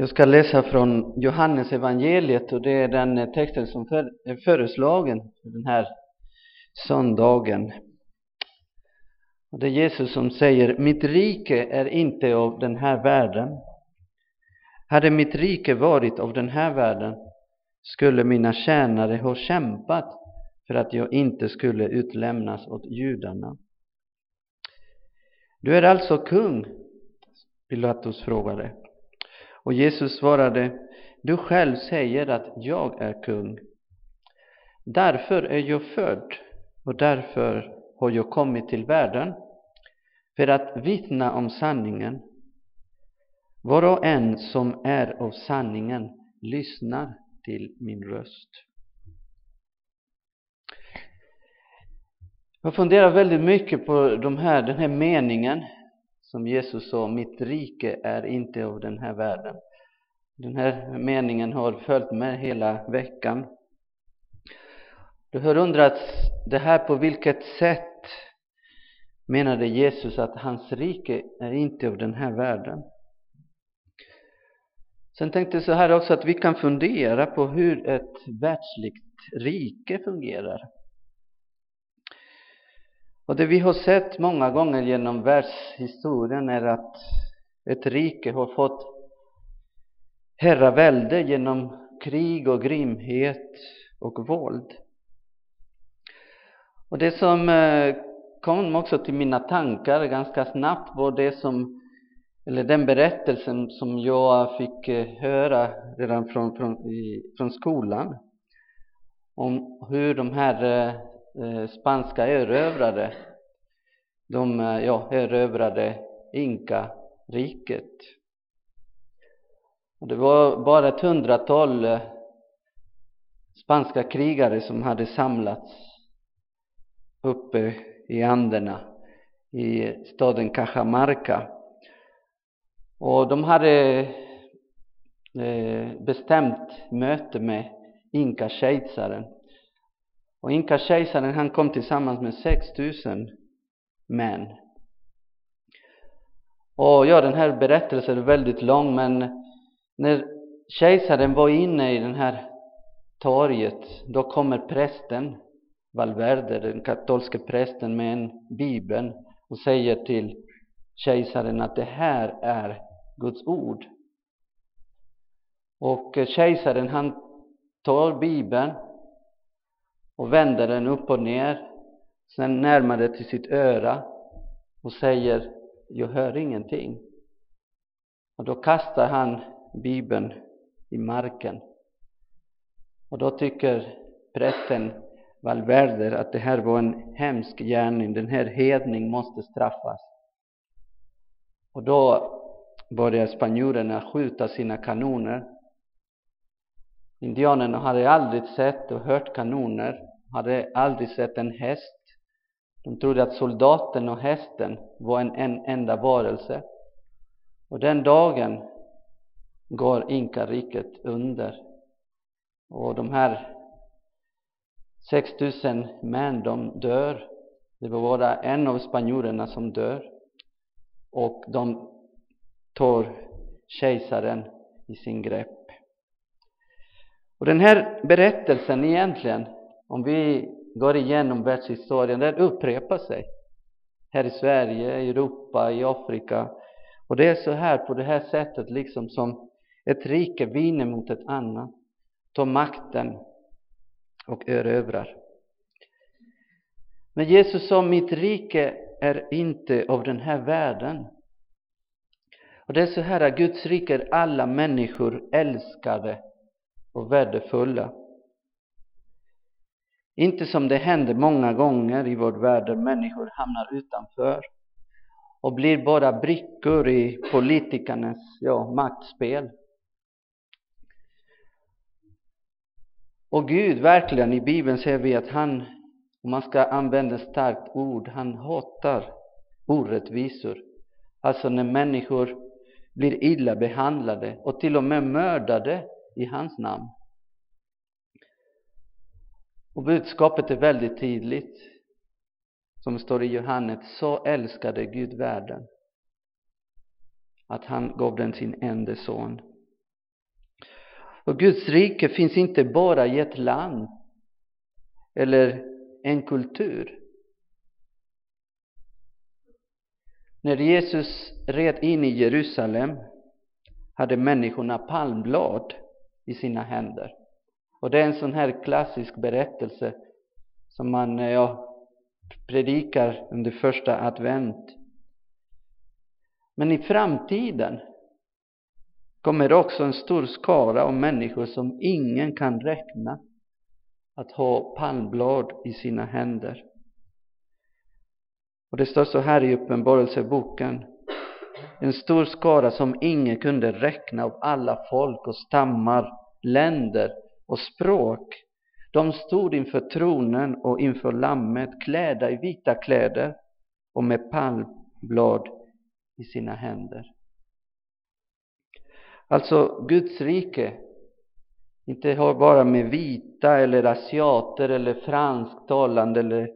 Jag ska läsa från Johannes evangeliet och det är den eh, texten som är föreslagen för den här söndagen. Och det är Jesus som säger, mitt rike är inte av den här världen. Hade mitt rike varit av den här världen skulle mina tjänare ha kämpat för att jag inte skulle utlämnas åt judarna. Du är alltså kung? Pilatus frågade. Och Jesus svarade, du själv säger att jag är kung. Därför är jag född och därför har jag kommit till världen för att vittna om sanningen. Var och en som är av sanningen lyssnar till min röst. Jag funderar väldigt mycket på de här, den här meningen som Jesus sa, mitt rike är inte av den här världen. Den här meningen har följt med hela veckan. Du har undrat det här på vilket sätt menade Jesus att hans rike är inte av den här världen. Sen tänkte jag så här också att vi kan fundera på hur ett världsligt rike fungerar. Och det vi har sett många gånger genom världshistorien är att ett rike har fått herravälde genom krig och grymhet och våld. Och det som eh, kom också till mina tankar ganska snabbt var det som, eller den berättelsen som jag fick eh, höra redan från, från, från skolan om hur de här eh, Eh, spanska erövrare, de eh, ja, erövrade Inka-riket. Det var bara ett hundratal eh, spanska krigare som hade samlats uppe i Anderna i staden Cajamarca. Och de hade bestämt möte med Inka-kejsaren och Inka-kejsaren han kom tillsammans med 6000 män. Och ja, den här berättelsen är väldigt lång, men när kejsaren var inne i den här torget, då kommer prästen, Valverde, den katolske prästen med en bibel och säger till kejsaren att det här är Guds ord. Och kejsaren han tar bibeln och vänder den upp och ner, sen närmar det till sitt öra och säger jag hör ingenting. Och då kastar han bibeln i marken. Och då tycker prästen Valverde att det här var en hemsk gärning, den här hedning måste straffas. Och då börjar spanjorerna skjuta sina kanoner. Indianerna hade aldrig sett och hört kanoner hade aldrig sett en häst. De trodde att soldaten och hästen var en, en enda varelse. Och den dagen går inkariket under. Och de här 6000 män, de dör. Det var bara en av spanjorerna som dör. Och de tar kejsaren i sin grepp. Och den här berättelsen egentligen om vi går igenom världshistorien, den upprepar sig. Här i Sverige, i Europa, i Afrika. Och det är så här, på det här sättet, liksom som ett rike vinner mot ett annat, tar makten och erövrar. Men Jesus sa, mitt rike är inte av den här världen. Och det är så här att Guds rike är alla människor älskade och värdefulla. Inte som det händer många gånger i vår värld där människor hamnar utanför och blir bara brickor i politikernas ja, maktspel. Och Gud, verkligen, i Bibeln ser vi att han, om man ska använda ett starkt ord, han hatar orättvisor. Alltså när människor blir illa behandlade och till och med mördade i hans namn. Och budskapet är väldigt tydligt. Som står i Johannes, så älskade Gud världen att han gav den sin enda son Och Guds rike finns inte bara i ett land eller en kultur. När Jesus red in i Jerusalem hade människorna palmblad i sina händer. Och det är en sån här klassisk berättelse som man eh, ja, predikar under första advent. Men i framtiden kommer också en stor skara av människor som ingen kan räkna att ha palmblad i sina händer. Och det står så här i Uppenbarelseboken. En stor skara som ingen kunde räkna av alla folk och stammar, länder och språk. De stod inför tronen och inför lammet klädda i vita kläder och med palmblad i sina händer. Alltså, Guds rike inte har bara med vita eller asiater eller fransktalande eller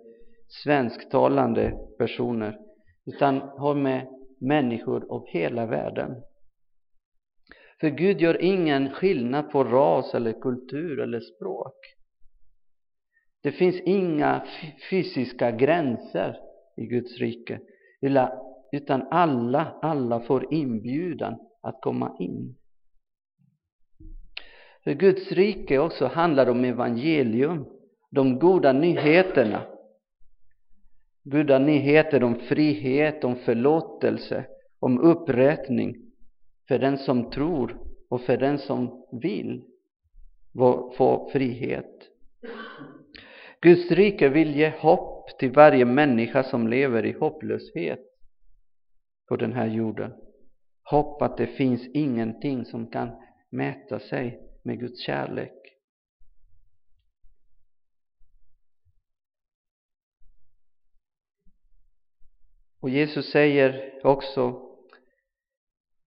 svensktalande personer utan har med människor av hela världen. För Gud gör ingen skillnad på ras eller kultur eller språk. Det finns inga fysiska gränser i Guds rike, utan alla, alla får inbjudan att komma in. För Guds rike också handlar om evangelium, de goda nyheterna. Goda nyheter om frihet, om förlåtelse, om upprättning för den som tror och för den som vill få frihet. Guds rike vill ge hopp till varje människa som lever i hopplöshet på den här jorden. Hopp att det finns ingenting som kan mäta sig med Guds kärlek. Och Jesus säger också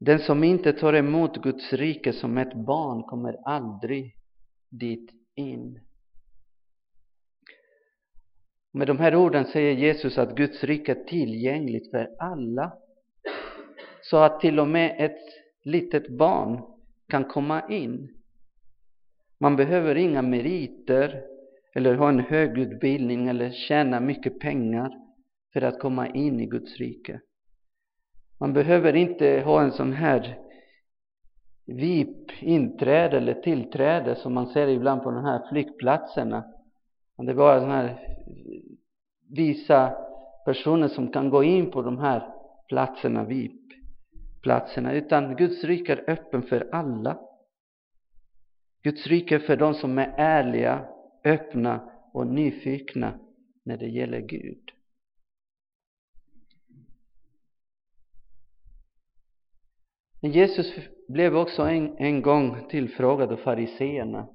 den som inte tar emot Guds rike som ett barn kommer aldrig dit in. Med de här orden säger Jesus att Guds rike är tillgängligt för alla. Så att till och med ett litet barn kan komma in. Man behöver inga meriter eller ha en hög utbildning eller tjäna mycket pengar för att komma in i Guds rike. Man behöver inte ha en sån här VIP-inträde eller tillträde som man ser ibland på de här flygplatserna. Det är bara sådana här visa personer som kan gå in på de här platserna, VIP-platserna, utan Guds rike är öppen för alla. Guds rike är för de som är ärliga, öppna och nyfikna när det gäller Gud. Jesus blev också en, en gång tillfrågad av fariseerna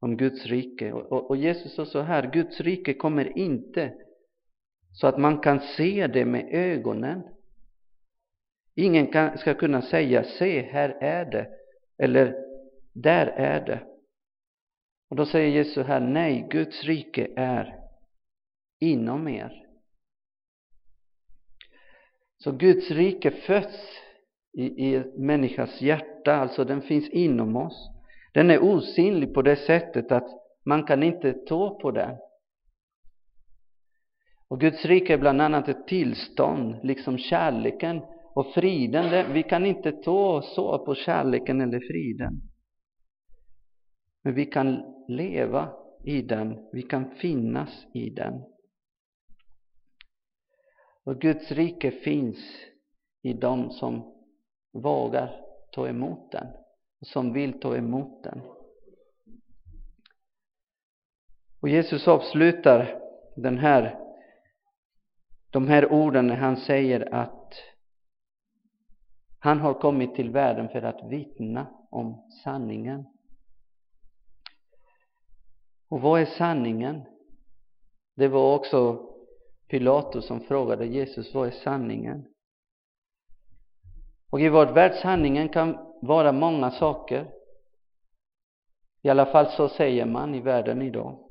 om Guds rike. Och, och, och Jesus sa så här, Guds rike kommer inte så att man kan se det med ögonen. Ingen kan, ska kunna säga, se här är det, eller där är det. Och då säger Jesus så här, nej, Guds rike är inom er. Så Guds rike föds i, i människas hjärta, alltså den finns inom oss. Den är osynlig på det sättet att man kan inte ta på den. Och Guds rike är bland annat ett tillstånd, liksom kärleken och friden. Vi kan inte ta så på kärleken eller friden. Men vi kan leva i den, vi kan finnas i den. Och Guds rike finns i dem som vågar ta emot den och som vill ta emot den. Och Jesus avslutar den här, de här orden när han säger att han har kommit till världen för att vittna om sanningen. Och vad är sanningen? Det var också Pilatus som frågade Jesus, vad är sanningen? Och i vår värld sanningen kan vara många saker. I alla fall så säger man i världen idag.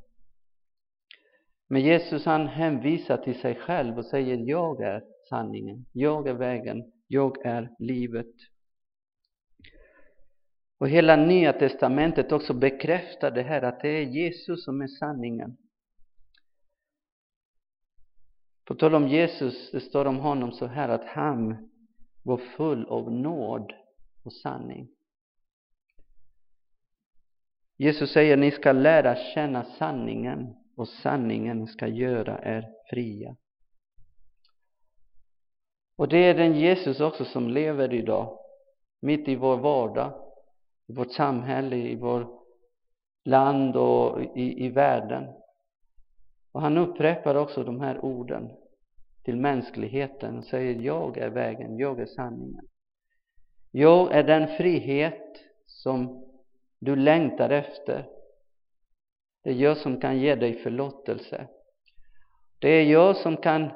Men Jesus han hänvisar till sig själv och säger jag är sanningen, jag är vägen, jag är livet. Och hela Nya Testamentet också bekräftar det här att det är Jesus som är sanningen. På tal om Jesus, det står om honom så här att han var full av nåd och sanning. Jesus säger, ni ska lära känna sanningen och sanningen ska göra er fria. Och det är den Jesus också som lever idag, mitt i vår vardag, i vårt samhälle, i vårt land och i, i världen. Och han upprepar också de här orden till mänskligheten och säger jag är vägen, jag är sanningen. Jag är den frihet som du längtar efter. Det är jag som kan ge dig förlåtelse. Det är jag som kan,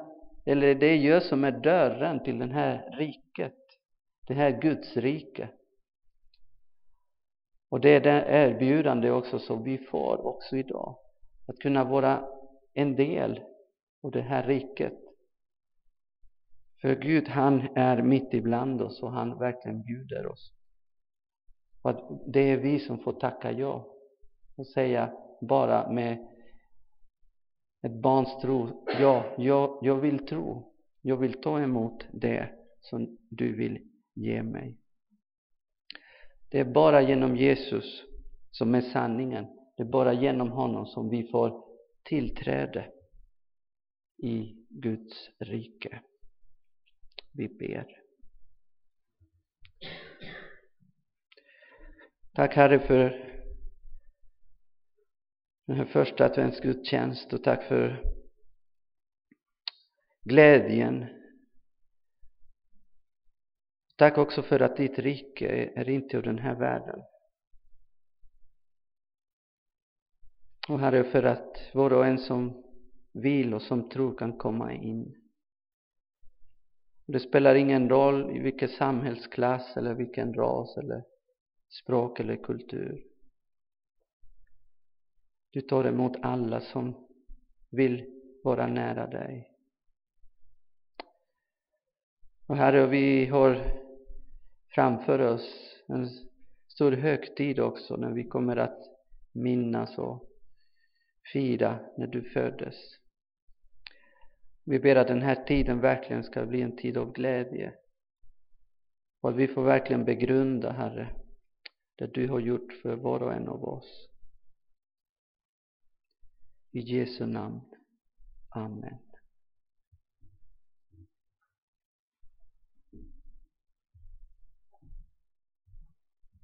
eller det är jag som är dörren till det här riket, det här Guds rike. Och det är det erbjudande också som vi får också idag. Att kunna vara en del av det här riket. För Gud han är mitt ibland oss och han verkligen bjuder oss. Och att det är vi som får tacka ja och säga bara med ett barns tro, ja, jag, jag vill tro. Jag vill ta emot det som du vill ge mig. Det är bara genom Jesus som är sanningen. Det är bara genom honom som vi får tillträde i Guds rike. Vi ber. Tack Herre för den här första adventsgudstjänst och tack för glädjen. Tack också för att ditt rike är inte ur den här världen. Och Herre, för att var och en som vill och som tror kan komma in. Det spelar ingen roll i vilken samhällsklass eller vilken ras eller språk eller kultur. Du tar emot alla som vill vara nära dig. Och Herre, vi har framför oss en stor högtid också när vi kommer att minnas och fira när du föddes. Vi ber att den här tiden verkligen ska bli en tid av glädje. Och att vi får verkligen begrunda, Herre, det du har gjort för var och en av oss. I Jesu namn. Amen.